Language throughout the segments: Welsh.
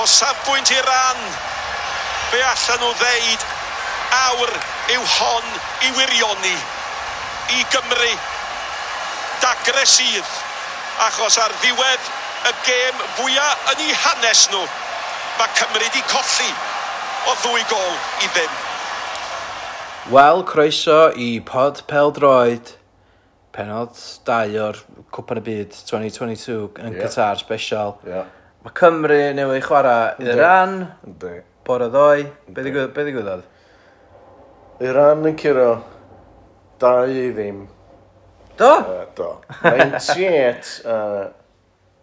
o safbwynt i ran fe allan nhw ddeud awr yw hon i wirioni i Gymru dagre sydd achos ar ddiwedd y gêm fwyaf yn eu hanes nhw mae Cymru wedi colli o ddwy gol i ddim Wel, croeso i pod pel droed penod 2 o'r Cwpan y Byd 2022 yn yeah. Qatar special. Yeah. Mae Cymru newydd chwarae Iran, Yndi. bore ddoe, be ddigwy- be ddigwyddodd? Iran yn curo. Dau i ddim. Do? Uh, Do. 98 a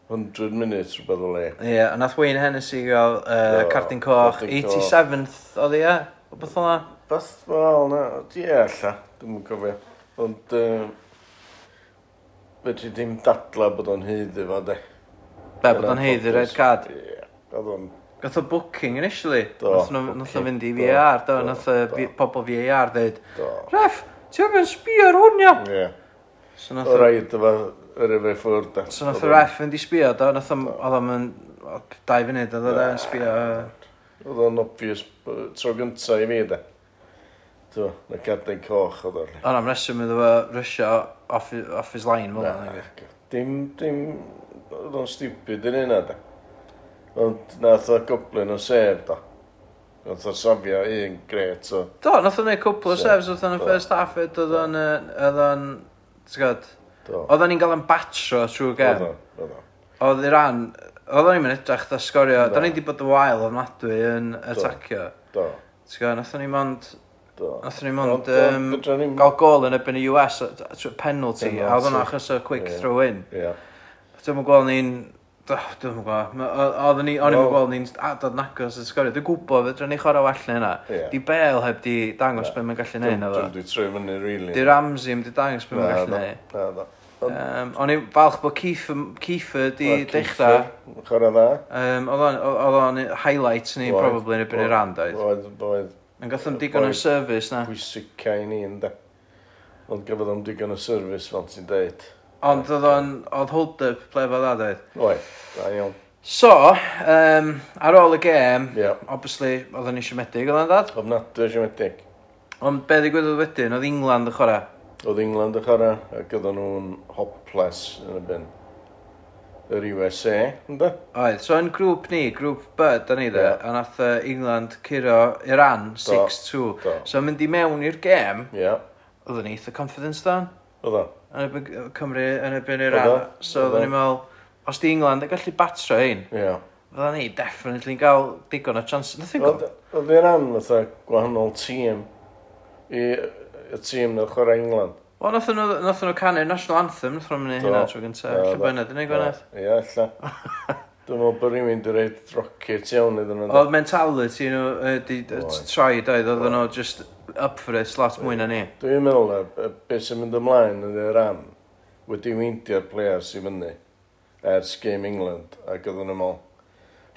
100 minutes rhywbeth o le. Ie, yeah, nath Wayne Hennessy gael uh, Do, cardyn coch, cardyn coch. 87th oedd ie, o beth o'na? Beth, wel, na, ie, alla, dwi'n yn cofio. Ond, uh, fedri ddim dadla bod o'n hydd fo, de. Be, bod o'n heiddi red card? Ie, oedd o'n... Gath o booking initially. Do. Nath o fynd i VAR, do. Nath o pobl VAR ddweud, Ref, ti o'n sbio ar hwn ia? Ie. So nath o... Rhaid yma, yr efo ffwrdd. So nath o ref fynd i sbio, do. Nath o'n Oedd o'n dau funud, oedd o'n sbio... Oedd o'n obvious tro gynta i mi, da. Do, na gadain coch oedd o'n... Ond am reswm iddo fo rysio off his line fel yna dim, dim, oedd o'n stupid yn yna, da. Ond nath o goblin o sef da. Nath o safio un gret o... Do, nath o'n neud cwpl o sefs oedd o'n y first half ed oedd o'n... oedd o'n... ti'n gwybod? Do. Oedd o'n i'n gael yn batro trwy gem. Oedd o'n, oedd Iran... Oedd o'n i'n mynd edrych da sgorio... Da ni wedi bod y wael ofnadwy yn atacio. Do. Ti'n gwybod, nath o'n i'n mond... Do. Nath ni'n ond um, gael gol yn ebyn y US, penalty, a oedd yna achos y quick yeah. throw in. Yeah. Dwi'n mwyn gweld ni'n... Dwi'n mwyn gweld... Oedden ni... O'n i'n gweld ni'n adod nagos yn sgorio. Dwi'n gwybod fe, dwi'n ei chwarae well na hynna. Di Bale heb di dangos beth mae'n gallu neud. Dwi'n trwy fyny really. Di Ramsey heb di dangos beth mae'n gallu neud. Um, o'n i'n falch bod Kiefer di dechrau. Chwarae dda. Oedd o'n highlights ni, probably, yn y byn i'r rand, oedd? oedd. Oedd, Yn gath o'n digon o service na. Pwysica i ni ynda. Ond gafodd o'n digon o service fel ti'n deud. Ond oedd o'n, oedd hold-up ple fel dda dweud. Oedd, da iawn. So, um, ar ôl y gêm, yeah. obviously, oedd yn isiomedig, oedd o'n dad? Oedd nad isiomedig. Ond be ddigwyddodd wedyn, oedd England y chwarae? Oedd England y chwarae, ac oedd nhw'n hopeless yn y byn yr USA, ynddo? Oedd, so yn grŵp ni, grŵp B, da ni dde, yeah. a nath uh, England curo Iran 6-2. So mynd i mewn i'r gêm, yeah. oedd yn eitha confidence dan. Oedden. Yn ebyn Cymru, yn ebyn Iran. So oedden ni'n meddwl, os di England yn gallu batro ein, yeah. oedden ni definitely'n cael digon o chance. Oedd gwybod. Oedden Iran fatha gwahanol tîm, i y tîm na chwarae England. O, nath nhw, nath nhw canu'r National Anthem, nath nhw'n mynd hynna tro gyntaf. Lle bynnag, dyn ni'n gwneud? Ie, lle. Dwi'n meddwl bod rhywun wedi rhaid rocket iawn iddyn nhw. Oedd mentality nhw wedi troi doedd, oedd nhw just up for it, slot mwy na ni. Dwi'n meddwl na, beth sy'n mynd ymlaen yn y ram, wedi weindio'r players i fyny ers Game England, ac oedd nhw'n meddwl,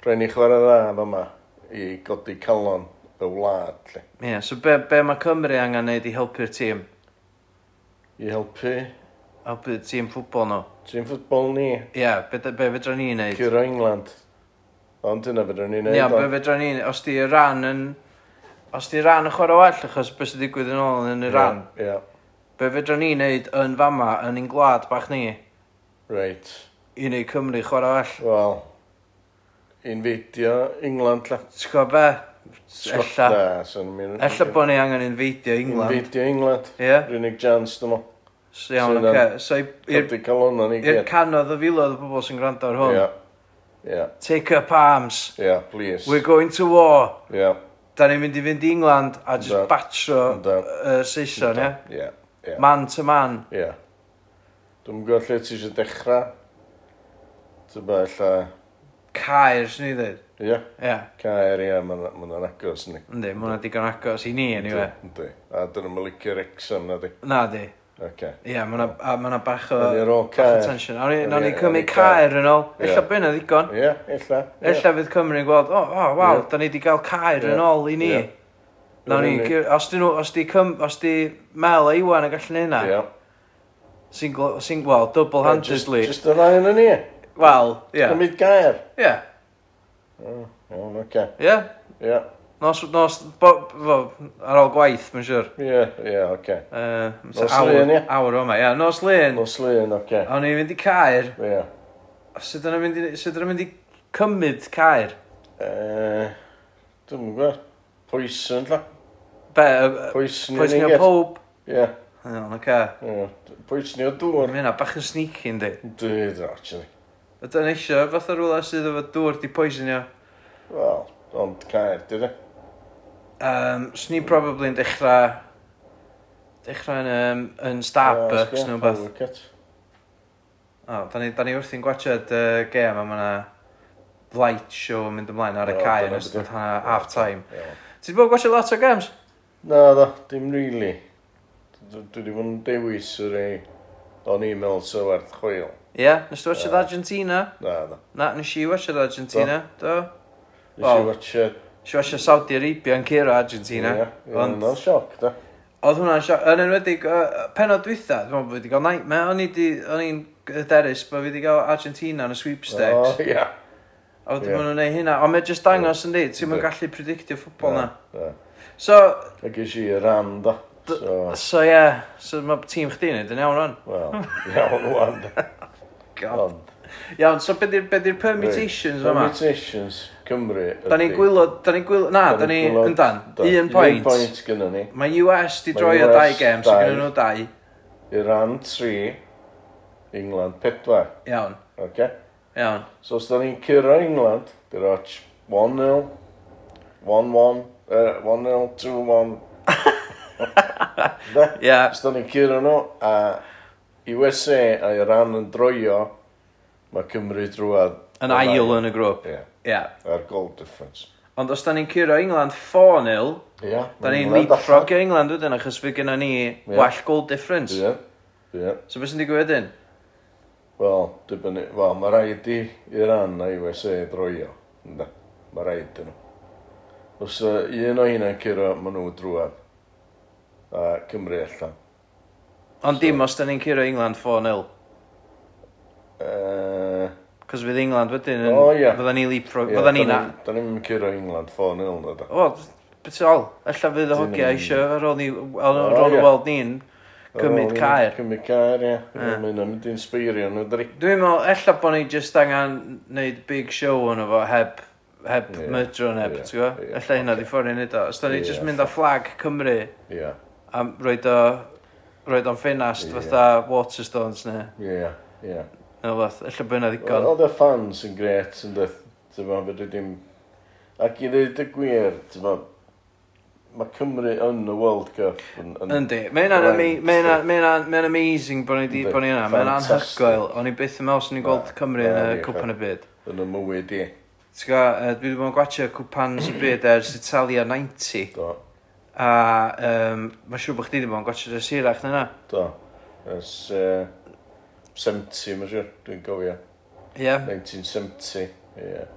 rhaid ni chwarae dda yma i godi calon y wlad. Ie, yeah, so be, be mae Cymru angen neud i helpu'r tîm? i helpu. Helpu tîm ffwbol nhw. Tîm ffwbol ni. Ie, yeah, be, be fedra ni neud? Curo England. Ond dyna fedra ni'n neud. Ie, be fedra ni'n Os di ran yn... Os di ran yn chwarae well, achos beth sy'n digwydd yn ôl yn Iran. Ie. Yeah, yeah. Be fedra ni neud yn fama, yn ein gwlad bach ni? Reit. I neu Cymru chwarae well. Wel, infidio England la. T'w be? Ella. Ella bod ni angen infeidio England. Infeidio England. Ie. Yeah. Rwynig jans, dyn nhw. So iawn, oce. So i'r canodd o filodd o bobl sy'n gwrando ar hwn. Ie. Yeah. Take up arms. Yeah, please. We're going to war. Yeah. Da ni'n mynd i fynd i England a just da. batro da. uh, Saeson, ie? Yeah. yeah. Man to man. Ie. Yeah. Dwi'n gwybod lle ti eisiau dechrau. Ti'n bach lla... Caer, sy'n ni ddweud. Ie? Ie. Caer, ie, mae'n ma agos ni. Yndi, mae hwnna digon agos i ni, anyway. Yndi, a dyn nhw'n licio'r exam na di. Na di. Oce. Ie, mae hwnna bach o... Mae'n ro caer. Tension. Nawr ni cymryd caer yn ôl. Ella byn na ddigon. Ie, ella. Ella fydd Cymru'n gweld, o, o, waw, da ni wedi cael caer yn ôl i ni. Nawr ni, os di nhw, os di, cym, os di Mel a Iwan yn gallu neud hynna. Single, sy'n gweld double-handedly. Just just y rhaid yn ni. Wel, ie. Cymryd gair. Ie. O, oh, oce. Ie? Ie. Nos, nos, bo, bo, ar ôl gwaith, mae'n siwr. Ie, ie, oce. Nos Lyn, ie? Awr o'ma, ie. Nos Lyn. Nos Lyn, oce. A o'n i'n mynd i Caer. Ie. Sut yna'n mynd, mynd i cymryd Caer? Uh, Dwi'n gwybod. Poison, la. Be? Uh, Poison i ni pob? Ie. Ie, oce. Poison i o dŵr. Mae hynna bach yn sneaky, ynddi? Dwi, actually. A dyna isio fatha rhywle sydd efo dŵr di poisonio. Wel, ond caer, dydy. Um, Swn ni'n probably yn dechrau... Dechrau yn, um, yn Starbucks neu beth. O, da ni, da ni wrthi'n gwachod uh, gêm a mae yna light show yn mynd ymlaen ar y cae yn ystod hana half time. Ti wedi bod gwachod lot o games? Na, da, dim really. Dwi wedi bod yn dewis yr ei O'n i'n meddwl sy'n werth chwil. Ie, yeah, nes ti watchad Argentina? Na, na. Na, nes i watchad Argentina, do. Nes i watchad... Nes i watchad Saudi Arabia yn cero Argentina. Ie, yeah, yeah, sioc, da. Oedd hwnna'n sioc. Yn enwedig, uh, penod dwytha, dwi'n meddwl bod wedi cael nightmare. O'n i'n derys bod wedi cael Argentina yn y sweepstakes. O, oh, ie. A wedyn yeah. maen nhw'n neud hynna. Ond mae jyst dangos yn dweud, ti'n gallu predictio ffwbol na. So... Ac eisiau i ran, da. So, so ie, yeah. so mae tîm chdi wneud yn iawn rhan. Wel, iawn rhan. God. Iawn, so beth ydy'r permutations yma? Permutations, Cymru. Da ni'n gwylio, da ni'n gwylio, na, da ni, yndan, un point. Un point gynnu ni. Mae US di droi o dau gem, so gyda nhw dau. Iran 3, England 4. Iawn. Okay. Iawn. So os da ni'n cyrra England, di'r och 1-0, 1-1, 1-0, 2-1, Ie. Ia. Sto ni'n curo nhw, a USA e, a Iran yn droio, mae Cymru drwad... Yn ail yn y grŵp. Ie. Yeah. Ar goal difference. Ond os da ni'n curo England 4-0, yeah, da ni'n leapfrogio England wedyn, achos fe gennym ni yeah. well goal difference. Yeah. Yeah. So beth sy'n digwydd wedyn? Wel, dibynnu... Wel, mae rhaid i Iran a USA e droio. Ynda. Mae rhaid dyn nhw. Os uh, un o hynna'n cyrra, maen nhw drwad a Cymru allan. Ond so, dim os da ni'n curo England 4-0. Uh, Cos fydd England wedyn yn... O oh. Yeah. Fydda ni leapfrog... Yeah, Fydda ni na. Da ni'n mynd curo England 4-0 na da. O, beth all. Ella fydd y hogiau eisiau ar ôl ni... Ar ôl y weld ni'n cymryd cair. Cymryd cair, ie. Mae hynna'n mynd i'n sbeirio nhw dri. Dwi'n meddwl, ella bod ni jyst angen neud big show yn efo heb heb yeah, mydro neb, yeah, ti'n gwybod? Yeah, Alla hynna okay. di ffordd i wneud o. Os da ni yeah. just mynd â flag Cymru, yeah a roed o roed o'n ffenast yeah. fatha Waterstones neu ie ie neu fath ella bod yna ddigon oedd y fans yn gret yn dweud ti'n fawr fydde dim ac i ddweud y gwir ti'n fawr mae Cymru yn y World Cup yn... yn Yndi, mae hynna'n amazing bod ni wedi bod ni yna, mae hynna'n anhygoel, o'n i byth yn meddwl sy'n ni'n gweld Cymru yn y cwpan y byd. Yn y mywyd i. ti'n T'w dwi wedi bod yn gwachio cwpan y byd ers Italia 90. Do. A um, mae'n siŵr bod chdi wedi bod yn gwachod y sirach na na. Do. Ys uh, 70 mae'n siŵr, dwi'n gofio. Ie. Yeah. 1970, ie. Yeah.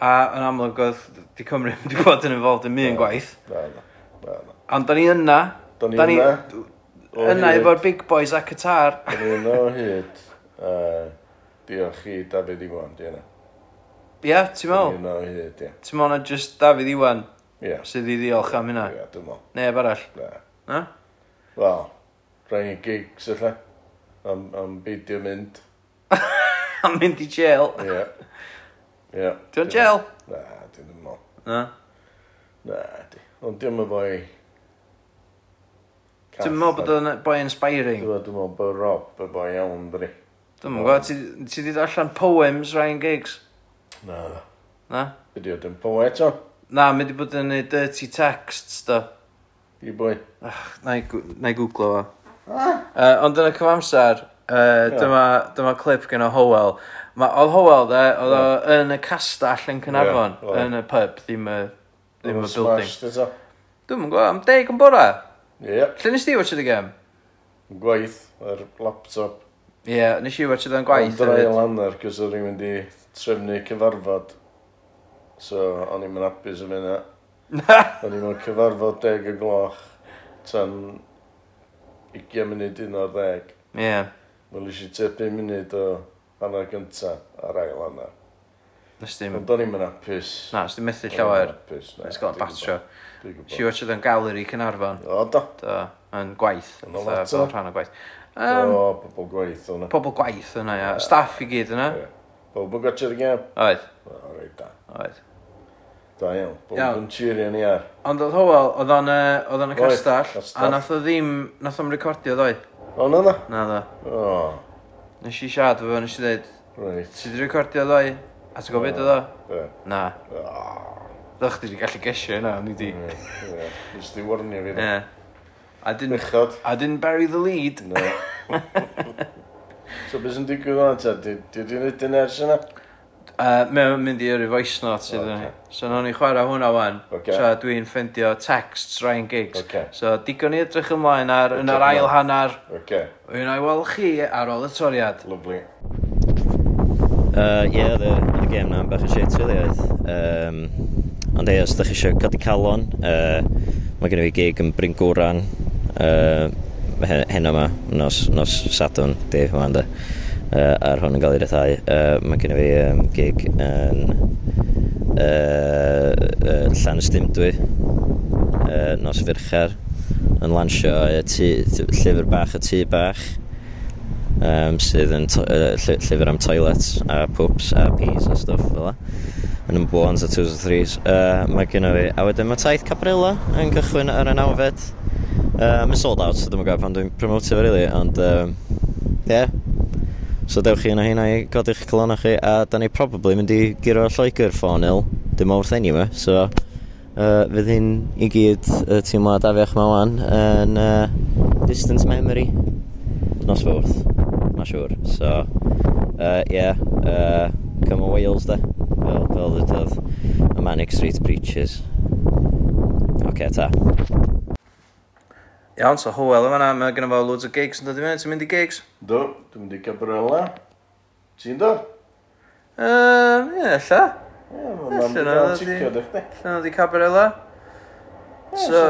A yn amlwg oedd di Cymru wedi bod yn involved yn mi yn gwaith. Na, na, na. Ond da ni yna. Da ni da ni yna. Yna efo'r big boys a Qatar. Da ni yna o hyd. Uh, diolch i David Iwan, di yna. Ie, ti'n meddwl? Da ni yna o hyd, ie. Ti'n meddwl na just Dafydd Iwan? Yeah. Sydd i ddiolch am hynna? Ie, yeah, dwi'n meddwl. Neb arall? Ne. Na? Wel, rhaid i gigs ylla. Am, am beidio mynd. am mynd i jail? Ie. Ie. Dwi'n jail? Na, dwi'n meddwl. Na? Na, di. Ond dwi'n meddwl boi... Dwi'n meddwl bod o'n boi inspiring. Dwi'n meddwl bod Rob y boi iawn, dwi. Dwi'n meddwl, ti wedi allan poems Ryan Giggs? Na, na. Na? Ydy o, dwi'n poet o. Na, mae wedi bod yn ei dirty texts, do. I boi. Ach, na i, gw- na i googlo fo. Ah? Uh, ond yn y cyfamser, uh, dyma, dyma clip gen o Howell. Ma, oedd Howell, de, oedd o yn y castell yn Cynarfon, Ie, oedd. yn y pub, ddim y, ddim y building. Smashed eto. Dwi'n gwybod, am deg yn bora. Ie. Lle nes ti watch it again? Gwaith, yr laptop. Ie, yeah, nes i watch it o'n gwaith. Ond yr hefyd. ail hanner, cos i'n mynd i trefnu cyfarfod So, o'n i'n hapus yn yna. o'n i'n mynd cyfarfod deg y gloch tan 20 munud un o'r ddeg. Ie. Yeah. Wel eisiau te 5 munud o hanner gynta ar ail hanner. Nes dim... Ond o'n i'n mynd apus. Na, nes dim methu llawer. Nes gael batro. Si watch oedd yn galeri Cynarfon. O, do. Do, yn gwaith. Yn o lot o. Rhan o gwaith. Um, o, pobl gwaith o'na. Pobl gwaith yna, ia. Staff i gyd yna. Pobl gwaith yna. Oedd. O, reit da. Oedd. Da iawn. Iawn. Yn cheerio ni ar. Ond oedd Howell, oedd o'n yy, oedd o'n y Oedd, castell, castell. a nath o ddim, nath o'n recordio ddoe. O, na na? Na ddo. O, Nes i siarad efo, fo, nes i dweud, reit. ti di recordio ddoe? A ti'n gofyd oedd o? Ie. Na. Ddech chi wedi gallu gesio yna, ni di. Nes di warnio fi. Ie. A dyn, Bechod. a dyn bury the lead. No. So beth sy'n digwydd o'n ta? Di di wedi'n ers yna? Uh, mae o'n mynd i yrru voice note sydd yn okay. ni. So nawn ni chwarae hwnna wan. Okay. So dwi'n ffendio texts Ryan Giggs. Okay. So digon ni edrych ymlaen ar, yn yr ail hannar. Okay. Wy'n ei weld chi ar ôl y toriad. Lovely. Uh, yeah, the, the game na'n bach yn shit really oedd. Um, ond ei, os ydych chi eisiau codi calon, uh, mae gen i fi gig yn Bryn Gwran uh, heno yma, nos, nos Sadwn, Dave Amanda uh, ar hwn yn cael ei ryddhau. Uh, mae gen i fi um, gig yn uh, uh, Llan Ystymdwy, uh, Nos Fyrchar, yn lansio uh, tŷ, llyfr bach y tŷ bach, um, sydd yn uh, llyfr am toilets a pwps a peas a stuff fel la yn y ones a twos a threes. Uh, mae gen i fi. A wedyn mae taith Cabrilla yn cychwyn ar y nawfed. Uh, mae'n sold out, so dwi'n gwybod pan dwi'n promotio fe, really, ond... Um, yeah, So dewch chi yna hynna i godi'ch colonna chi, a da ni probably mynd i giro Lloegr 4-0, dim mawrth anyway, so uh, fydd hyn i gyd y uh, teimlad afiach ma wan yn uh, distance memory. Nos fawrth ma siwr, so uh, yeah uh, come on Wales de, fel, fel ddydodd y Manic Street Preachers. Ok ta. Iawn, so Howell yma na, mae gen i fo loads o gigs yn dod i fyny, ti'n mynd i gigs? Do, dwi'n mynd i Gabriela. Ti'n dod? Ehm, ie, lla. Ie, mae'n mynd i'n ticio, dych chi? Lla nhw di Gabriela. So,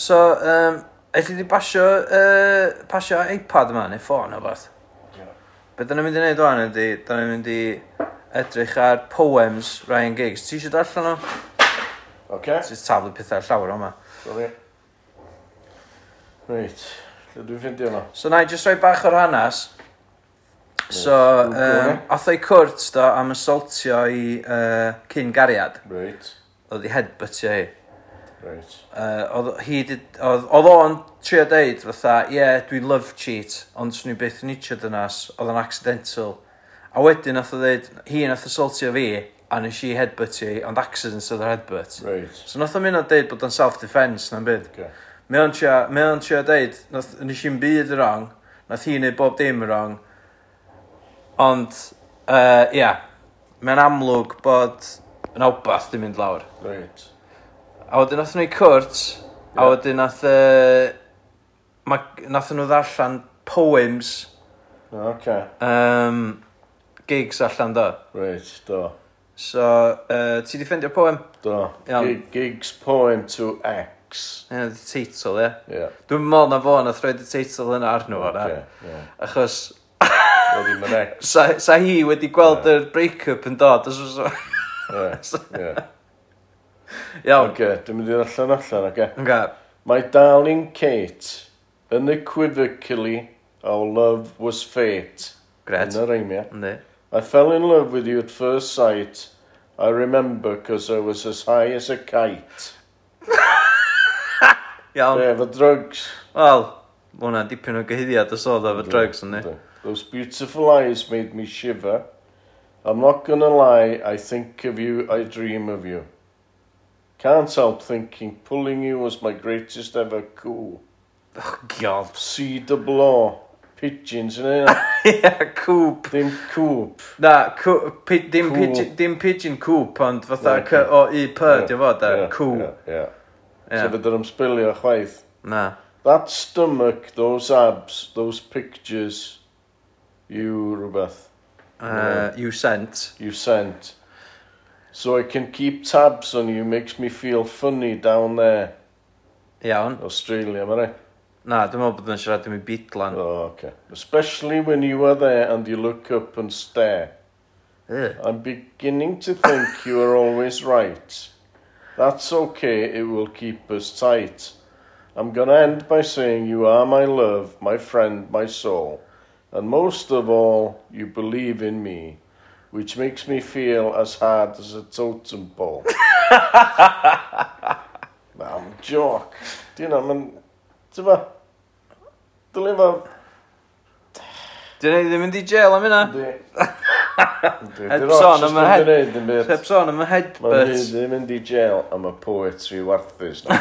so, um, eich di basio, uh, pasio iPad yma, neu ffôn o beth? Be dyn ni'n mynd i wneud o'n ydy, dyn ni'n mynd i edrych ar poems Ryan Giggs. Ti eisiau darllen nhw? Oce. Okay. Ti'n tablu pethau llawer o'ma. Sorry. Reit, lle dwi'n ffindio yna? So na i just rhoi bach o'r hanes. So, um, oedd e. o'i cwrt do am assaultio i uh, cyn gariad. Reit. Oedd i headbuttio hi. Reit. Uh, oedd hi did, oedd, oedd o'n trio deud fatha, ie, yeah, dwi love cheat, ond swn i byth yn itio dynas, oedd o'n accidental. A wedyn nath o ddeud, hi nath assaultio fi, a nes i headbuttio hi, ond accidents oedd yr headbutt. Reit. So nath o'n mynd o deud bod o'n self-defence na'n byd. Okay. Mae o'n tia, mae o'n tia deud, nath, nes i'n byd y rong, nath hi wneud bob dim y rong, ond, ia, uh, yeah, mae'n amlwg bod yn awbath di mynd lawr. Right. A wedyn nath nhw'n cwrt, yeah. a wedyn nath, uh, ma, nath nhw ddarllen poems. Okay. Um, gigs allan do. Right, do. So, uh, ti di ffendio poem? Do. Iawn. Gigs poem to X. Fox, hyn oedd y teitl, ie? Ie. Dwi'n meddwl na fo nath roed y teitl yna arno fo na. Ocê, ie. Achos... Oedd hi'n mynd sa, sa hi wedi gweld yr break-up yn dod, os oes o... Ie, ie. Iawn. Oce, dwi'n mynd i allan allan, oce? Oce. My darling Kate, unequivocally, our love was fate. Gret. Yn yr eimia. Yndi. I fell in love with you at first sight. I remember because I was as high as a kite. Iawn. Be, efo drugs. Wel, mae hwnna'n dipyn o gyhyddiad os oedd efo drugs yn ni. Those beautiful eyes made me shiver. I'm not gonna lie, I think of you, I dream of you. Can't help thinking pulling you was my greatest ever coup. Oh, God. See the blow. Pigeons, yn yna? Ie, cŵp. Dim cŵp. Na, cŵp, dim, pigeon, dim pigeon cŵp, ond fatha o i p, di o fod, coup. Yeah, ia. Yeah. Sef ydy'n ymsbrilio chwaith. Na. That stomach, those abs, those pictures, you rhywbeth. Uh, you sent. You sent. So I can keep tabs on you, makes me feel funny down there. Iawn. Australia, mae rai. Na, dwi'n meddwl bod yn siarad am i bidlan. Oh, okay. Especially when you are there and you look up and stare. Ugh. I'm beginning to think you are always right. That's okay, it will keep us tight. I'm going to end by saying you are my love, my friend, my soul, and most of all, you believe in me, which makes me feel as hard as a totem pole. Mam, joc. Di hwnna, mae'n... Ti'n fa? Dylai fa... Dyn hwnna ddim yn di jail am hynna? Di. Hebson am y head... Hebson am y headbutt. Mae'n hyn ddim mynd i jail am y poetry warthus.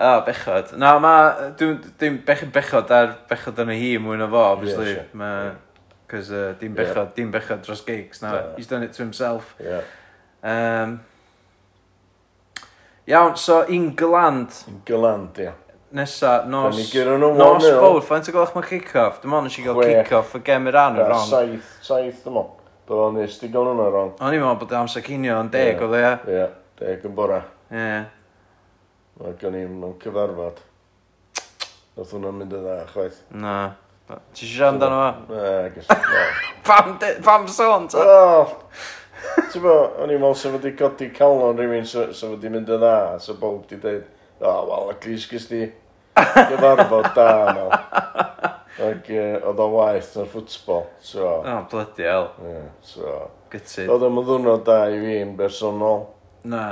O, bechod. Na, ma... Dim bech, bechod ar bechod yn y hi mwy na fo, obviously. Yeah, sure. ma, Cos uh, dim bechod, yeah. dim bechod dros gigs. Na, yeah. he's done it to himself. Yeah. Um, iawn, so England. England, ia. Yeah nesa, nos... Nos bowr, faint o gwelwch mae kick-off? Dim ond nes i gael Chwech. kick-off y gem i'r ran yn wrong. Saith, saith dim ond. Doedd o'n nes, digon hwnna wrong. O'n i'n meddwl bod amser cinio yn deg, oedd e? Ie, deg yn bora. Ie. Mae gen i'n mewn cyfarfod. Nath hwnna'n mynd y dda, chwaith. Na. Ti eisiau siarad amdano fo? Na, gys. Pam, de- pam sôn, ta? Oh! Ti'n bo, o'n i'n meddwl sef wedi codi calon rhywun sef wedi mynd yn dda, sef bob di dweud, o, oh, wel, at least gys di gyfarfod da no. Ac uh, oedd o'n waith o'r ffwtbol, so... O, oh, bloody hell. Yeah, so... Gytid. Oedd o'n ddwrnod da i fi'n bersonol. Na.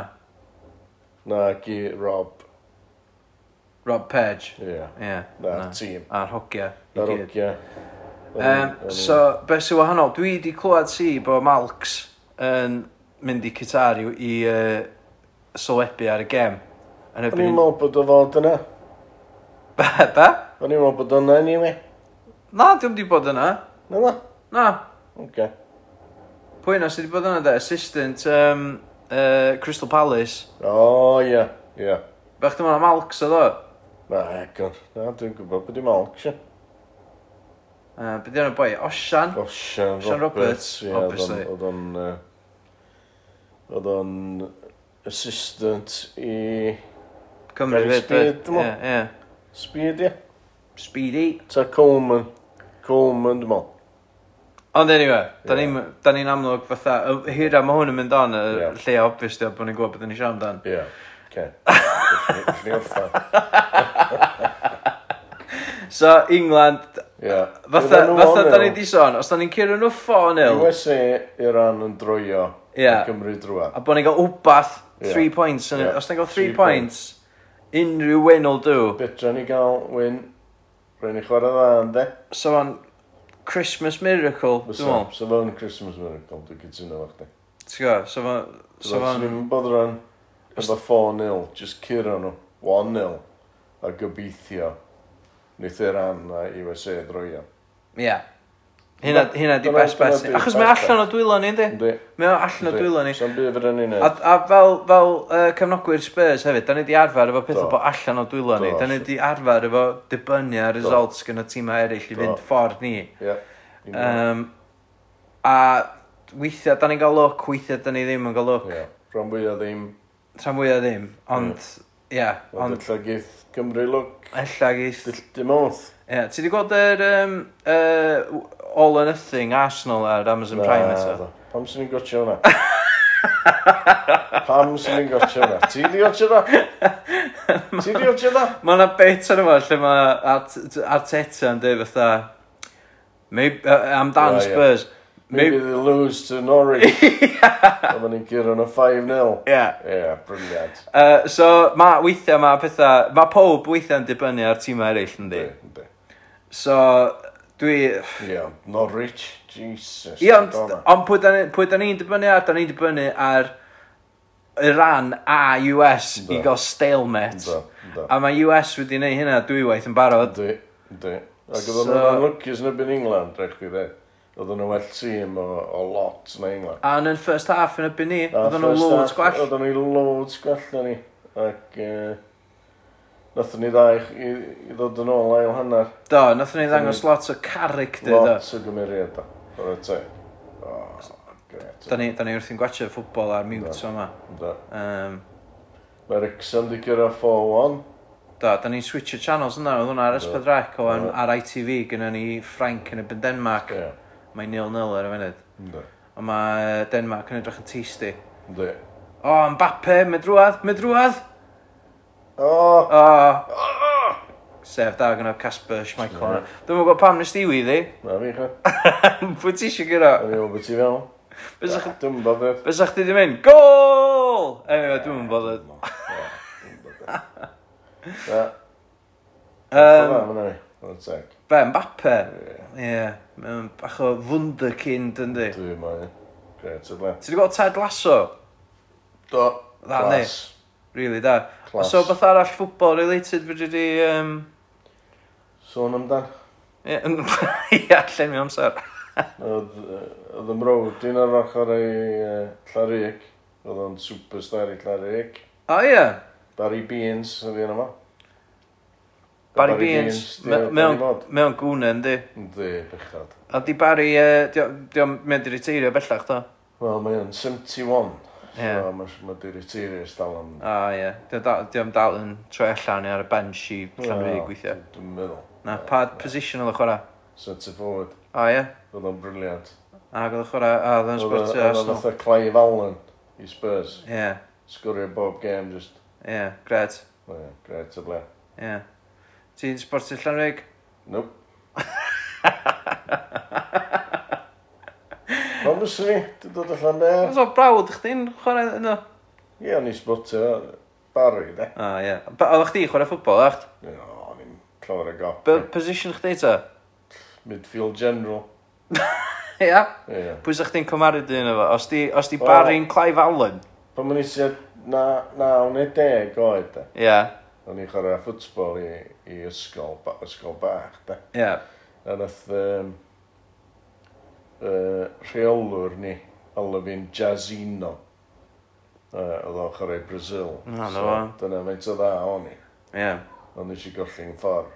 Na, gi Rob. Rob Page? Ie. Yeah. Yeah, na, tîm. A'r hogia. A'r hogia. Um, so, beth sy'n wahanol? Dwi wedi clywed si bod Malks yn mynd i Qatar i uh, sylwebu ar y gem. Yn O'n i'n meddwl bod o fod yna. Be? Be? O'n i'n meddwl bod yna ni mi. Na, diwm di bod yna. Na na? Na. Oce. Pwy na sydd wedi bod yna da? Assistant um, uh, Crystal Palace. O, ie, ie. Bech dim ond am Alcs oedd o? Na, egon. Na, dwi'n gwybod bod i'n Alcs, ie. Uh, Be di yna boi? Osian? Osian Osian Roberts, ie, oedd obviously. Oedd o'n... yy, Oedd o'n assistant i... Cymru Gary fyd. Speed, dwi'n meddwl. Ie, ie. Speedy? Speedy? Ta Coleman. Coleman, dwi'n ond. Ond anyway, da ni'n da ni'n amlwg fatha, y hira mae hwn yn mynd on, y Ie. lle obvious di o bod ni'n gwybod beth ni'n siarad amdan. Ie. Oce. Ni wrtha. So, England, Ie. fatha, Oedden nhw fatha on da ni di sôn, os da ni'n cyrra nhw 4-0, USA i ran yn droio. Ie. Ie. Cymru drwa. a bod ni'n cael wbath, 3 points, yn Ie. os da ni'n cael 3 Three points, points. Unrhyw win will do. Bydra ni gael win. Rwy'n ni chwarae dda, ynddi? So fan Christmas Miracle, dwi'n meddwl. So fan Christmas Miracle, dwi'n cytuno fo chdi. Ti'n gwybod, so fan... So fan... Dwi'n bod rhan efo 4-0, just curo nhw, 1-0, a gobeithio. Nid i'r anna USA droion. Ie. Yeah. Hynna, hynna di best bet. Achos mae allan o dwylo ni, ynddi? Mae o allan o dwylo ni. Sa'n bydd fydden ni'n neud. A fel, fel uh, cefnogwyr Spurs hefyd, da ni di arfer efo pethau bod allan o dwylo ni. Da ni di arfer efo dibynnu ar results gyda tîmau eraill i fynd ffordd ni. Um, a weithiau, da ni'n cael look, weithiau da ni ddim yn cael look. Rhan fwyaf ddim. Rhan fwyaf ddim, ond... Yeah Ia. Ond... Ella geith Cymru look. Ella geith... Dim oth. Ia. Ti di gweld yr um, uh, All or Nothing Arsenal ar Amazon na, Prime eto? Pam sy'n ni'n gotio hwnna? Pam sy'n ni'n gotio hwnna? Ti di gotio hwnna? Ti di gotio hwnna? Mae yna bet ar yma lle mae Arteta yn dweud fatha... Maybe, uh, amdan yeah, Spurs. Yeah. Maybe, Maybe they lose to Norwich. yeah. A maen nhw'n cyrra nhw 5-0. Yeah. Yeah, brilliant. Uh, so, mae weithiau mae pethau... Mae pob weithiau yn dibynnu ar tîmau eraill, yndi? Yndi. So, dwi... Yeah, Norwich. Jesus. Ie, ond on pwy da ni'n dibynnu ar? Da ni'n dibynnu ar Iran a US da. i gael stalemate. Da, da. A mae US wedi gwneud hynna dwywaith yn barod. Dwi, dwi. Ac oedd so... nhw'n anlwcus yn y England, rech chi dweud. Oedden nhw well tîm o, o lot na England. A yn y first half yn y byn ni, oedden nhw loads gwell. Oedden nhw loads gwell na ni. Ac uh, nathon ni ddau i, i ddod yn ôl ail hanner. Do, nathon ni ddangos lot o character. Lot o gymeriad, da. do. Oedd e Da ni, da ni wrthi'n gwachio ffwbol ar mute yma. Da. Um, Mae Rixon di gyrra 4-1. Da, da ni'n switchio channels yna, oedd hwnna ar Ysbeth Rec, o ar ITV, gyda ni Frank yn y Denmark. Yeah mae'n nil nil ar y funud. Ynddi. A mae Denmark yn edrych yn tasty. Ynddo. O, Mbappe, mae drwad, mae drwad! O! O! Sef da gyda Casper Schmeichel. Dwi'n gwybod pam nes diwi iddi. Na fi, cha. Pwy ti eisiau gyda? Na fi, o beth ti fel. Dwi'n bothered. Bys chdi di mynd, gol! Anyway, dwi'n bothered. Dwi'n bothered. Mae'n teg. Be, Mbappe? Ie. Yeah. Mae'n bach o wunderkind yndi? Dwi mae. Gret o ble. Ti wedi gweld Ted Lasso? Do. Dda, ni. Really, da. Class. So, beth arall ffwbol related fyddi di... Um... Sôn amdan. Ie, allan mi amser. Oedd ymrowd un ar ochr ei Llarig. Oedd o'n superstar i Llarig. O, ie. Barry Beans, oedd un yma. Barry, Barry Beans, mewn, mewn gwne yndi. Yndi, bechad. A di Barry, uh, di o'n mynd i reteirio bellach da? Wel, mae o'n 71. Yeah. So, mae ma di reteirio ys dal am... O, ie. Di o'n dal yn troi allan ar y bench i Llanrug gweithio. Dwi'n meddwl. Na, pa position oedd y chwarae? Centre forward. O, ie. Oedd o'n briliant. A oedd y chwarae, a oedd o'n sbwrt Arsenal. Oedd o'n Clive Allen i Spurs. Ie. Sgwrio bob game, just... Ie, gred. Ie, gret o ble. Ie. Ti'n sportio Llanrug? Nope. Ond ys ni, dwi'n dod allan e. Oes o brawd chdi'n chwarae yno? Ie, o'n i sbwtio Barry, de. O, ie. Oedd chdi chwarae ffwbol, o'ch? Ie, o'n i'n clywed y gop. Be Position chdi ta? Midfield general. Ia? Ie. Pwy sa chdi'n cymaru dyn efo? Os di, os di Barry'n Clive Allen? Pan mwyn i na, na, o'n i deg oed, de. Ie o'n i'n chwarae ffwtbol i, i ysgol, ba, ysgol bach, da. Ie. Yeah. A nath um, uh, rheolwr ni, olyf fi'n Jazino, uh, oedd o'n chwarae Brazil. No, so, no. Dyna faint o dda o'n i. Ie. Yeah. Ond nes i golli'n ffordd.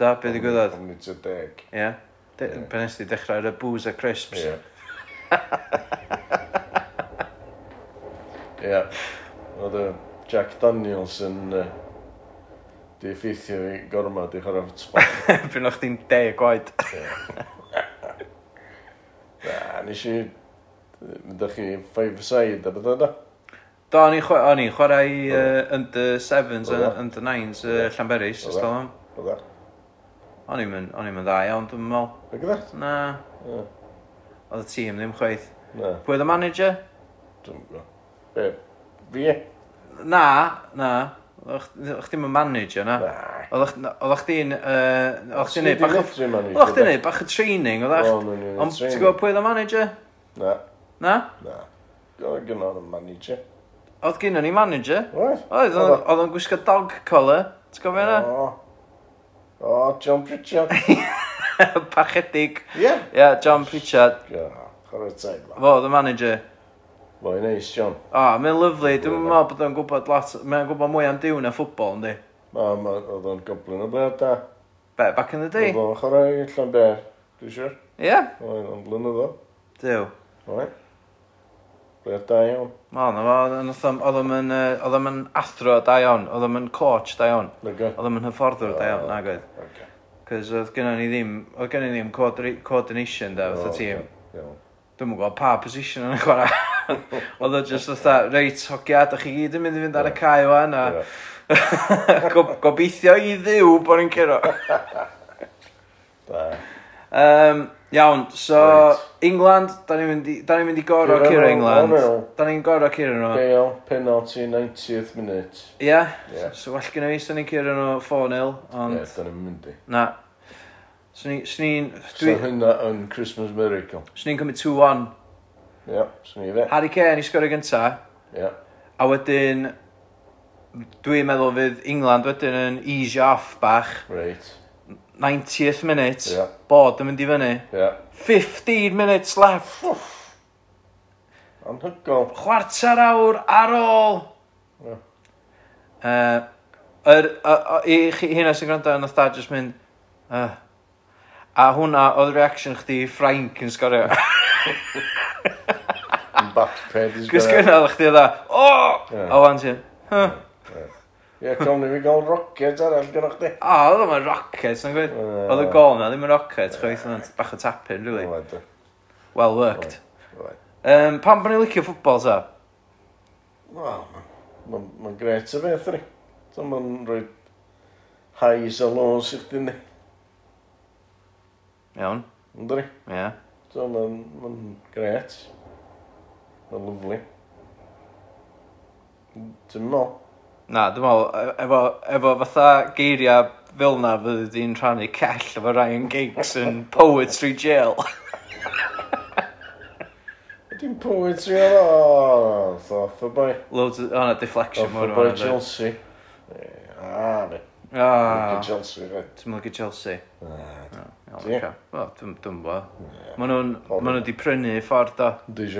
Da, be di gwybod? Ond nid o deg. Ie. Yeah. De yeah. Pan nes ti dechrau ar y booze a crisps. Ie. Ie. yeah. Oedd Jack Daniels yn... Uh, Di effeithio fi gorma, di chwarae ffutbol. Pryn o'ch ti'n de gwaed. Na, nes i... Mynd â chi 5-side a beth da. Do, o'n i'n chwarae, o'n i'n chwarae uh, under 7s, under 9s, uh, Llanberis, ys dal am. O'n i'n mynd, o'n i'n mynd dda iawn, dwi'n meddwl. Fe gyda? Na. Oedd y tîm ddim chweith. Na. Pwy oedd y manager? Dwi'n gwybod. Fe, fi? Na, na. O'ch chdi'n manager na? O'ch chdi'n... O'ch chdi'n neud bach... O'ch chdi'n neud bach o training, o'ch chdi'n... Ond ti'n gwybod pwy oedd y manager? Na. Na? Na. Gynno oedd y manager. Oedd gynno ni manager? Oedd. Oedd o'n gwisgo dog collar. Ti'n gwybod yna? E? O. O, John Pritchard. Pachedig. Ie? Ie, John Pritchard. Ie, chwarae teg. Fo, oedd y manager. Mae'n neis, John. O, oh, mae'n lyflu. Dwi'n meddwl bod o'n gwybod lot... Mae'n gwybod mwy am diw na ffwbol, ynddi? O, oedd o'n goblin o bled da. Be, back in the day? Oedd o'n chwarae i llan ber, dwi'n siwr. Ie? Oedd o'n blynydd o. Diw. Oedd. Bled da iawn. O, na fo, oedd o'n yn athro da iawn, oedd o'n coach da iawn. Oedd o'n hyfforddwr da iawn, nag oedd. Oh, Cos oedd gynnon ni ddim, oedd gynnon ni ddim coordination da, fath y oh, tîm. Dwi'n mwyn gweld pa position yn y chwarae. Oedd o just fatha, reit, hogia, da chi gyd yn mynd i fynd ar y cae o'n a... Go- Gobeithio i ddiw bod ni'n curo. Da. Um, iawn, so Reit. England, da ni'n mynd i, da ni'n mynd i goro Dwi'n curo meddwl- England. dwi'n meddwl. Da ni'n goro curo nhw. Gael penalty 90th minute. Ie, Ie. so well gen i fi, so ni'n curo nhw 4-0, Ie, ond da ni'n mynd i. na. So ni- so ni'n, So dwi- hynna yn Christmas Miracle. so ni'n cymryd 2-1 Ie, swn i fe. Harry Kane i sgorio gynta. Ie. A wedyn, dwi'n meddwl fydd England wedyn yn easy off bach. Reit. 90th minute, yeah. bod yn mynd i fyny. Yeah. 15 minutes left. Oof. Anhygol. Chwarter awr ar ôl. Yeah. Uh, er, uh, I hynna sy'n gwrando yn oedd da jyst mynd... Uh, a hwnna oedd reaction chdi Frank yn sgorio. batpred. Gwrs gynnal, chdi dda, e, o! A wan ti, huh? Ie, cawn ni fi gael rocket arall e, gyda chdi. O, oedd yma'n rocket, na'n gwed. Oedd y gol na, ddim yn rocket, chweith yna'n bach o tapyn, really. Well worked. Um, pam bod ni'n licio ffwbol, ta? Wel, mae'n gret y beth, ni. So, mae'n rhoi highs a lows i chdi, ni. Iawn. Ynddi? Ie. So, mae'n gret. Mae'n lyflu. Dwi'n meddwl. Na, dwi'n meddwl, e- efo, efo fatha geiriau fel na fyddi di'n rhannu cell efo Ryan Giggs yn Poetry Jail. Dim poetry ar all. thoth o boi. Loads o... o'na na, deflection mor o'n boi Chelsea. Ah, ne. Ah. Chelsea, fe. Ti'n mynd Chelsea? Na. Ah, dwi'n bo. Mae nhw'n... ma' nhw di prynu ffordd, o. Dwi'n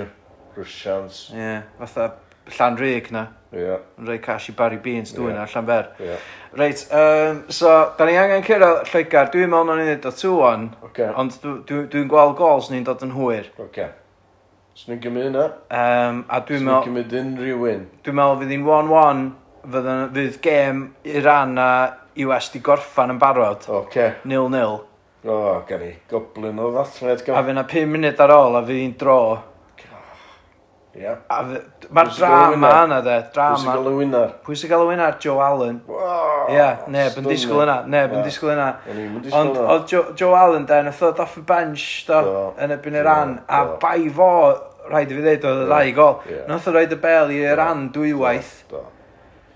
Rwysians. Ie, yeah, fatha llan reg na. Ie. Yeah. Yn rhoi cash i Barry Beans dwi'n yeah. ar Llanfer. Yeah. Reit, um, so, da ni angen cyrraedd Lloegar. Dwi'n meddwl na'n ei o tu o'n, okay. ond dwi'n dwi, dwi gweld gols ni'n dod yn hwyr. Okay. Swn i'n gymryd yna. Um, a dwi'n meddwl... Swn i'n gymryd unrhyw win. Dwi'n meddwl fydd hi'n 1-1, fydd, fydd gêm Iran a US di gorffan yn barod. Okay. 0-0. O, oh, gen i goblin o ddathred. A fydd yna 5 munud ar ôl a fydd hi'n dro. Yeah. Mae'r drama yna de, drama. Pwy sy'n gael y wynar? Pwy sy'n gael y wynar? Joe Allen. Ie, yeah, neb yn disgwyl yna, neb yn disgwyl yna. Ond oedd Joe, Joe Allen de, nath oedd off y bench do, yn ebyn yr an, a bai fo, rhaid i fi ddeud, oedd y rai gol. Nath oedd roed y bel i an dwywaith. Do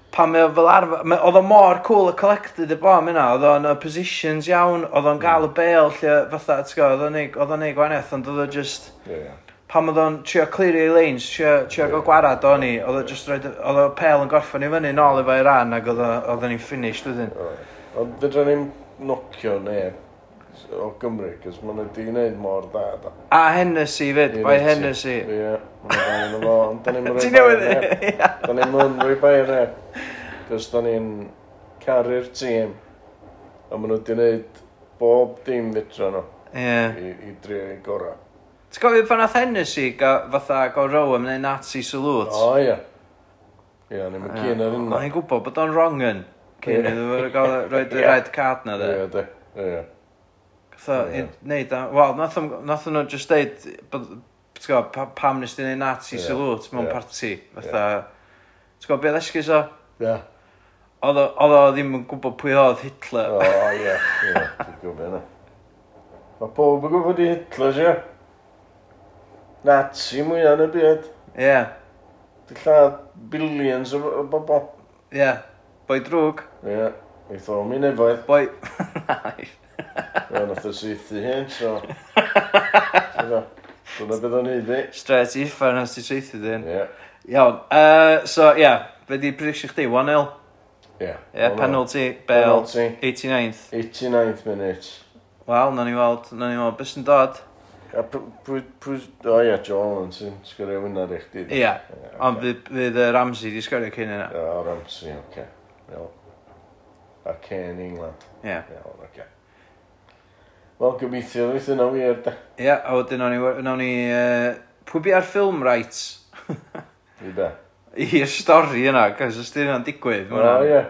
pan mae o fel arfer, oedd o mor cool a collected y bom yna, oedd o'n y positions iawn, oedd o'n gael y bel lle fatha, oedd o'n neud gwahaniaeth, ond oedd o just... Yeah, yeah pan oedd o'n trio clirio ei lanes, trio, trio yeah. go gwarad o'n i, oedd o just roed, oedd o pel yn gorffen i fyny nôl efo'i ran ac oedd o'n i'n finished wedyn. Ond fydra ni'n nocio neu o Gymru, cos ma'n nhw wedi gwneud mor da da. A Hennessy fyd, bai Hennessy. Ie, maen nhw'n fo, ond da ni'n rhoi bai neb. Da ni'n rhoi bai neb, cos da ni'n caru'r tîm, a maen nhw wedi gwneud bob dim fydra nhw. Ie. I, i drio gorau. Ti'n gofio pan nath Hennessy ga- fatha go row am neud Nazi salute? O, ie. Ie, ni'n mynd cyn ar hynna. O'n i'n gwybod bod o'n wrong yn cyn Ie. iddyn nhw gael roed y Ie. red card na de. Ie, de. Ia. Gatho, Ie. i- neud o- wel, nath nhw just deud bod, ti'n gwbod, pa- pam nes di neud Nazi Ie. salute mewn Ie. parti, fatha, ti'n gwbod beth esgus o? Ie. Oedd o oedd o ddim yn gwybod pwy oedd Hitler. O, ie, ie, ti'n gwybod yna. Mae pob yn gwybod i Hitler, ie. Nazi mwyaf yn y byd. Ie. Yeah. Di lladd billions o, o bobl. Ie. Yeah. Boi drwg. Ie. Yeah. Eith o mi nefoedd. Boi... Ie, nath o seithi hyn, so... Dyna beth o'n ei ddi. Stret i ffan os ti seithi dyn. Ie. Iawn. Uh, so, ie. Yeah. Be di prediction chdi? 1-0? Ie. Ie, penalty. Bale. Penalty. 89th. 89th minute. Wel, na ni weld, na ni weld, beth sy'n dod? A pwy... O ia, John sy'n sgwrio hwnna i chdi. Ia, ond fydd y Ramsey di sgorio cyn yna. O, Ramsey, oce. A Kane England. Ia. oce. Wel, gobeithio fydd yna wir, da. Ia, a wedyn nawn ni... Pwy bi ar film rights? I be? I'r stori yna, cos os di yna'n digwydd. O, ie.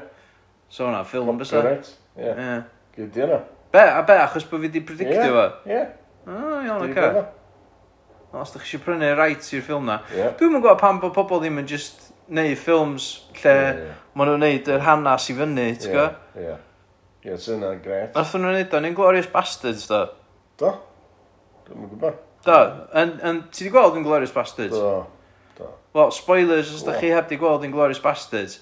So hwnna, ffilm bysa. Copyright, ie. Gyd yna. Be, a be, achos bod fi di predictio fo? Ie, ie. O, iawn, Dwi'n oce. gwybod. Os da chi eisiau prynu rights i'r ffilm na. Ie. Dwi'n yn gwybod pam bod pobl ddim yn just neud ffilms lle Ie. maen nhw'n neud yr hanas i fyny, ti'n Ie, gwybod? Ie. Ie, sy'n yna'n gret. Nath nhw'n neud o'n Inglourious Bastards, do. Do? Dwi'n gwybod. Do, yn, yn, ti di gweld Inglourious Bastards? Do. Do. Wel, spoilers, os da chi heb di gweld Inglourious Bastards,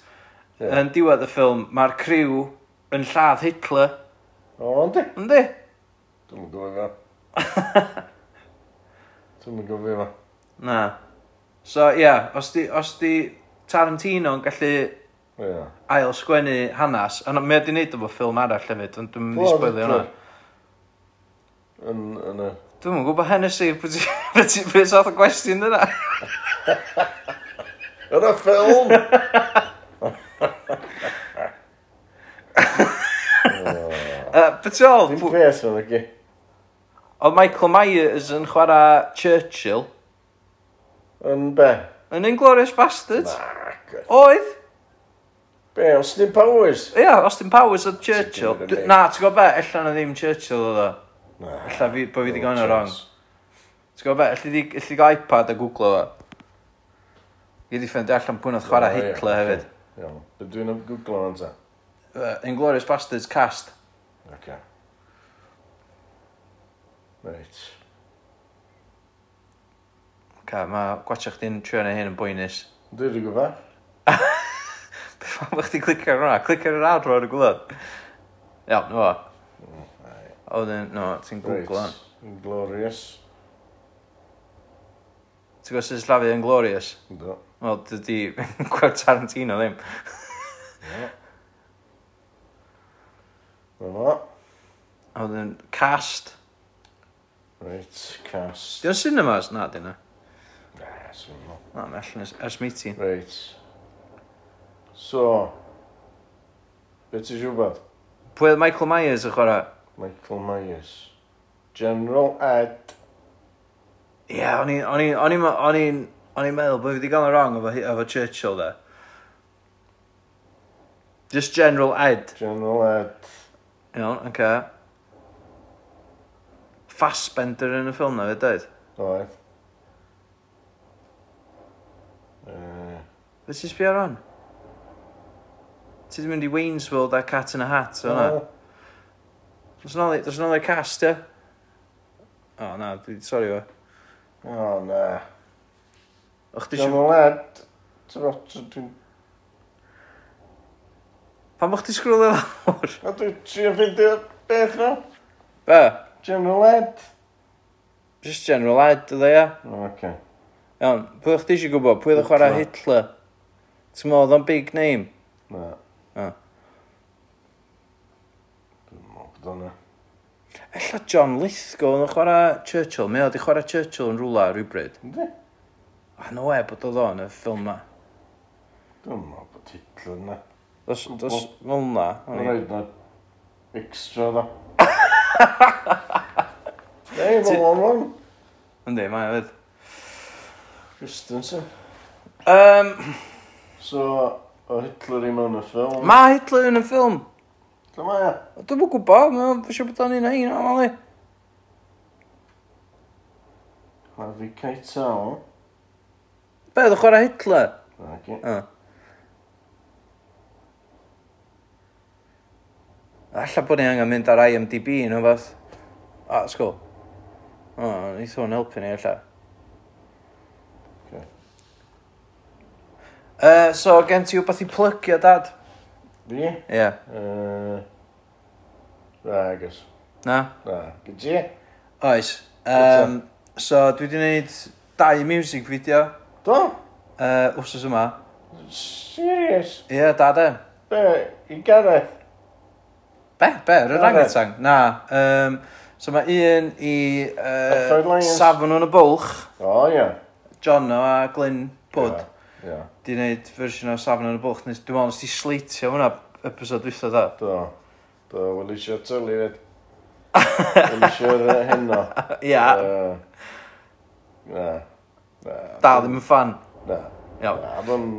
Ie. yn diwedd y ffilm, mae'r criw yn lladd Hitler, O, ynddi? yndi? Dwi'n gwybod. Dwi'n mynd gofio fo. Na. So, ia, yeah, os di, os di Tarantino yn gallu yeah. ail sgwennu hanas, a mae wedi wneud efo ffilm arall hefyd, ond dwi'n mynd i sbwylio hwnna. Yn, yn y... Dwi'n mynd gwybod Hennessy, beth beth oedd y gwestiwn yna? Yn y ffilm! Beth sy'n oedd? Dwi'n pres o'n ygi. Oedd Michael Myers yn chwarae Churchill Yn be? yn Inglourious Bastards. Nac. Oedd? Be, Austin ddim powers? Ia, Austin Powers oedd Churchill. Sicr yn D- Na, ti'n gwybod be? Ella na ddim Churchill oedd o. Na. Ella fi, bo fi wedi gael wrong. Ti'n gwybod be? allu di elli gael iPad a googlo fo. Fi di ffendi allan pwy'n oedd chwarae Hitler hefyd. Iawn. Be dwi'n am Google o'n ta? Inglourious Bastards cast. Oce. Right. Ca, mae gwachio chdi'n trio na hyn yn bwynus. Dwi'n rhywbeth gwybod. Beth fan bych ti'n clicio ar hwnna? Clicio ar yr adro ar y gwlad. Iawn, no. O, dyn, no, ti'n gwgl hwn. Glorious. Ti'n gwybod sy'n slafu yn glorious? Do. Wel, dydy gwerd Tarantino ddim. Do. Do. O, dyn, cast. Reit, cast. Di o cinemas? Na, di na. Na, sy'n mynd. Na, mae allan ers, ers mi. Reit. So, beth ti'n siwbod? Pwy oedd Michael Myers yn chwarae? Michael Myers. General Ed. Ie, yeah, o'n i'n o'n i, o'n i'n o'n i'n o'n i'n meddwl bod fi wedi gael yn wrong efo, efo Churchill da. Just General Ed. General Ed. Iawn, no, oce. Okay. Fassbender yn y ffilm na fe dweud? Oedd. Uh... Fe ti'n sbio ar hon? Ti wedi mynd i Wayne's World a Cat in a Hat, o na? Does yna o'r cast, ie? O, na, dwi, sori o. O, na. Och, di siw... Dwi'n Pan bo'ch ti sgrwlio e lawr? A dwi'n trio ffeindio beth na? Be? General Ed? Just General Ed, ydw, ia. E? O, oce. Iawn, pwy o'ch eisiau gwybod? Pwy oedd yn chwarae Hitler? Ti'n meddwl, o'n big name? Na. O. Dwi'n meddwl bod o'na. E. Ella John Lithgow yn chwarae Churchill. Mae oedd i chwarae Churchill yn rwla rhywbryd. Ynddi? A no e bod oedd o'n y ffilm ma. Dwi'n meddwl bod Hitler yna. E. Dos, dos, fel na. Mae'n rhaid na extra dda. Neu, mae'n long run. Yndi, mae hefyd. Christensen. Um, So, o Hitler i mewn y ffilm. mae Hitler yn y ffilm. Lle mae e. Dwi'n bod gwybod, mae'n fysio bod o'n un ein o'n mali. Harvey Keitel. Be, dwi'n chwarae Hitler? Ac i. O. Alla bod ni angen mynd ar IMDb yn fath. A, sgol. O, neith o'n helpu ni, alla. Okay. Uh, so, gen ti wbeth i plygio, dad? Fi? Ie. Yeah. Uh, na, agos. Na? Na. Gyd ti? Oes. Um, so, dwi wedi gwneud dau music video. Do? Uh, wsos yma. Serious? Ie, yeah, dad e. Be, i Gareth? Be? Be? Yr orangutan? Na. Um, so mae un i uh, safon yn y bwlch. O, oh, ie. Yeah. John o a Glyn Pwd. Yeah, yeah. Di wneud fersiwn o safon yn y bwlch. Dwi'n meddwl nes di sleitio hwnna episod wythno da. Do. Do, wel eisiau tylu fyd. Wel eisiau'r heno. Ia. Na. Da, ddim yn fan. Na. Iawn. Na, ddim...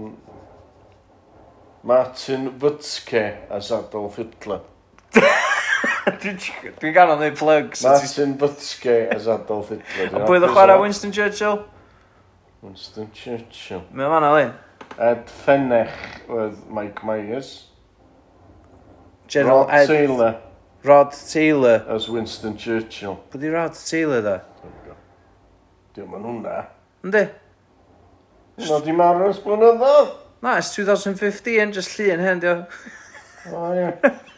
Martin Wytke as Adolf Hitler. Dwi'n ganol neud plugs. Martin Butske as Adolf Hitler. A bwyd o chwarae Winston Churchill? Winston Churchill. Mae o'n fanna, un. Ed Fennech oedd Mike Myers. General Rod Ed... Taylor. Rod Taylor. As Winston Churchill. Bwyd i Rod Taylor da? Dwi'n mynd hwnna. Yndi? No, di marw blynyddoedd? Na, it's 2015, just llun hen, diolch. O, ie.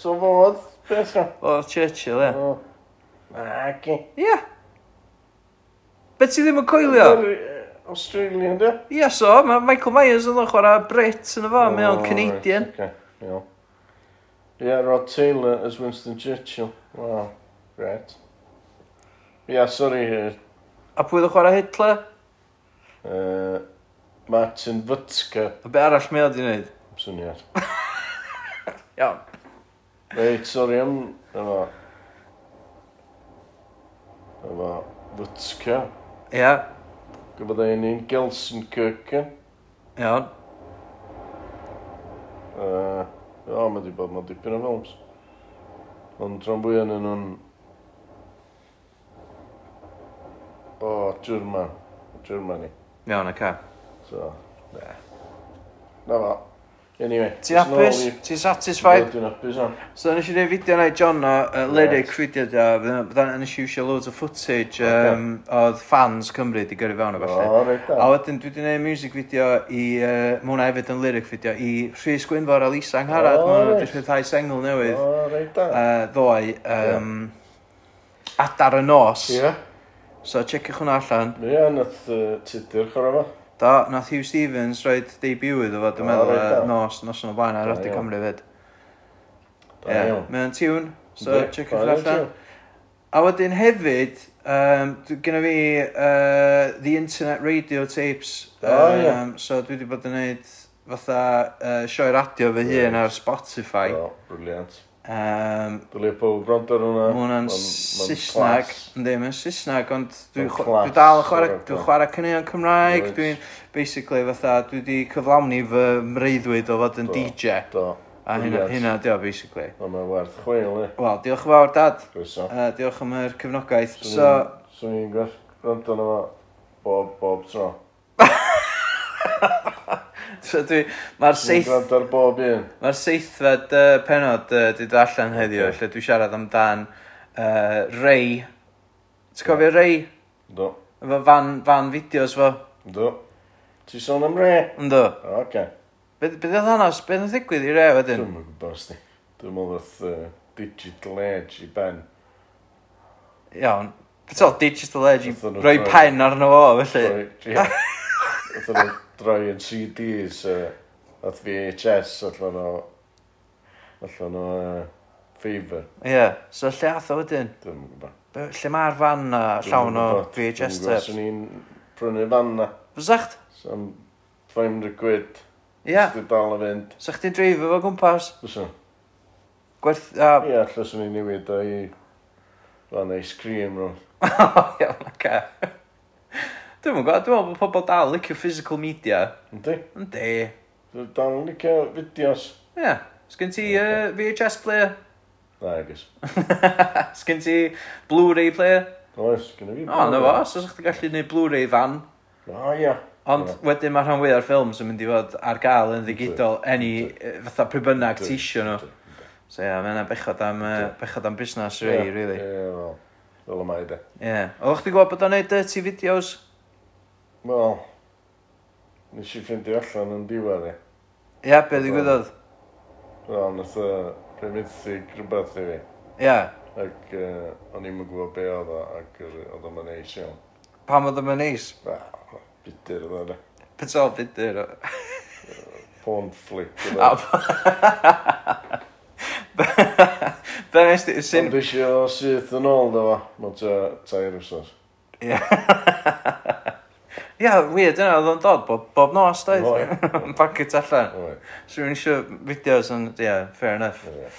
So fodd, beth o? Oedd Churchill, ie. O. Ac i. Ie. Bet ti ddim yn coelio? Australian, di? Ie, so, mae Michael Myers yn ddod chwarae Brit yn y fo, mae o'n Canadian. Ie, iawn. Ie, Rod Taylor as Winston Churchill. Wow, great. Ie, yeah, sorry. A pwy ddod chwarae Hitler? Uh, Martin Futska. A be arall mae o di wneud? Syniad. Iawn. Reit, sori am... Efo... Efo... Fytska. Ia. Gyfodd ein i'n Gelsenkirchen. Iawn. Uh, o, mae di bod, mae dipyn o films. Ond tron fwy yn nhw'n... O, German. Germany. Iawn, oce. So, ne. Na fa. Anyway. Ti'n hapus? Ti'n satisfied? Dwi'n hapus am. So nes i dweud fideo na i John o uh, lyric fideo da, fydda nes i iwsio loads o footage um, okay. oedd fans Cymru di gyrru fewn o falle. O, reit da. A wedyn dwi wedi gwneud music fideo i, uh, mwna hefyd yn lyric fideo, i Rhys Gwynfor a Lisa Angharad, mwna wedi rhyddhau sengl newydd. O, reit da. Uh, ddoe, um, yeah. adar y nos. Ie. Yeah. So, checiwch hwnna allan. Ie, yeah, nath uh, tudur chwarae fo. Do, nath Hugh Stevens roed debut iddo fo, dwi'n O, meddwl, reit, yy, do. nos, nos yn o blaen ar Da Radio iawn. Cymru fyd. Da Ie, iawn. mae o'n tiwn, so Yndi, checkiwch da iawn, allan. A wedyn hefyd, um, gyda fi uh, The Internet Radio Tapes. O, ie. So dwi wedi bod yn neud fatha uh, sioe radio fy hun ar Spotify. Do, briliant. Um, Dwi'n pob gwrando ar hwnna. Mae hwnna'n Saesneg. Ynddi, mae'n Saesneg, ond dwi'n dwi dal yn chwarae, dwi'n chwarae cynnion Cymraeg. Dwi'n, basically, fatha, dwi wedi cyflawni fy mreiddwyd o fod yn do, DJ. Do. A hynna, hynna dio, basically. O, mae'n werth chweil, ni. Wel, diolch yn fawr, dad. Uh, diolch am yr cefnogaeth. Swn So... Swn i'n gwrando na fo bob, bob tro. so dwi... Mae'r seith... Dwi'n gwrando ar bob un. Mae'r seithfed uh, penod uh, di dod allan heddiw, okay. lle dwi siarad amdan uh, Ray. Ti'n cofio Ray? Do. Efo fan, fan fideos fo. Do. Ti sôn am Ray? Do. Oce. Okay. Beth oedd hanes? Beth oedd ddigwydd i Ray wedyn? Dwi'n mynd gwybod, sti. Dwi'n mynd oedd uh, Digital age i ben. Iawn. Beth oedd Digital Edge i roi pen arno fo, felly? Ie. Sorry, droi yn CDs uh, at VHS allan o allan o uh, Fever Ie, yeah. so lle ath o wedyn? Dwi'n gwybod. Lle mae'r fan na llawn o VHS tabs? Dwi'n gwybod, ni'n prynu fan na. Fysacht? Sam 500 quid. Ie. Yeah. Dwi'n dal y fynd. Sa chdi'n dreifio fo gwmpas? Fysa. Gwerth... Ie, uh... yeah, llyswn i newid o i fan ice cream rhwng. Iawn, oce. Dwi'n mwyn gwybod, dwi'n meddwl bod pobl dal licio physical media. Yndi? Yndi. Dwi'n dal yn licio fideos. Ie. Yeah. Sgyn ti uh, VHS player? Na, agos. Sgyn ti Blu-ray player? Oes, gyda fi. O, na fo, so sa'ch chdi gallu gwneud Blu-ray fan. O, ia. Ond wedyn mae rhan fwy o'r ffilms yn mynd i fod ar gael yn ddigidol any fatha pry bynnag ti isio nhw. So ia, mae yna bechod am, bechod am busnes rei, really. Ie, wel, fel yma i de. Ie. Oeddech chdi gwybod bod o'n neud dirty videos? Wel, nes i ffeindio allan yn diwedd i. Ia, be ddigwyddodd? Wel, nes y remynthig rhywbeth i fi. Ia. Ac uh, o'n i'n gwybod be oedd o, ac oedd o'n neis iawn. Pam oedd o'n neis? Wel, bidur oedd o'n e. Beth o bidur? Porn flick. oedd o. Be nes ti? sy'n... Ond eisiau syth yn ôl, dyma. Mae'n tair wsos. Ia. Ia, weird yna, oedd o'n dod bob, bob nos, doedd? Yn packet allan. So rwy'n eisiau fideos yn, ia, yeah, fair enough. Yeah.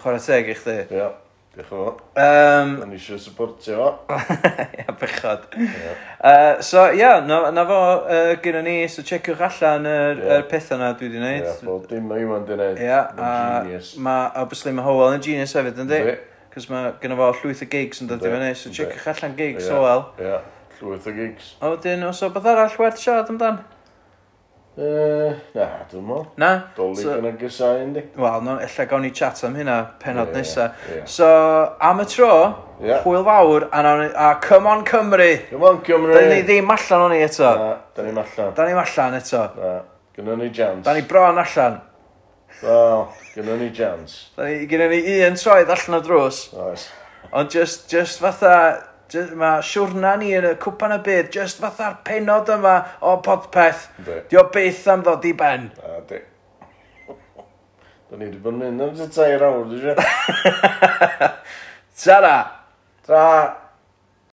Chwarae teg i chdi. Ia, diolch yn fawr. Um, Yn eisiau supportio fo. ia, bechod. Yeah. Uh, so, ia, yeah, na, na fo uh, gyda ni, so checiwch allan yr, yeah. yr pethau na dwi wedi gwneud. Ia, yeah, dim o iwan di wneud. Ia, a ma, obviously mae Howell yn genius hefyd, yndi? Cos mae gyda fo llwyth o gigs yn dod i fyny, so checiwch allan gigs, Howell. Ia, Llyweth o gigs. A wedyn, os o beth arall werth siarad amdan? E, na, dwi'n mo. Na? Doli so, dyna gysau yndi. Wel, no, illa gawn ni chat am hynna penod yeah, nesaf. Yeah. So, am y tro, yeah. hwyl fawr, a, nawn, a come on Cymru. Come on Cymru. Da ni ddim allan o'n i eto. Na, da ni'n allan. Da ni'n allan eto. Na, gynnon ni jans. Da ni bron allan. Wel, gynnon ni jans. Gynnon ni un troedd allan o drws. Oes. Ond just, just fatha, mae siwrna ni yn y cwpan y byd, just fatha'r penod yma o podpeth. Di o beth am ddod i ben. A di. Da ni wedi bod yn mynd am ti tair awr, dwi'n siarad. Tara! Ta!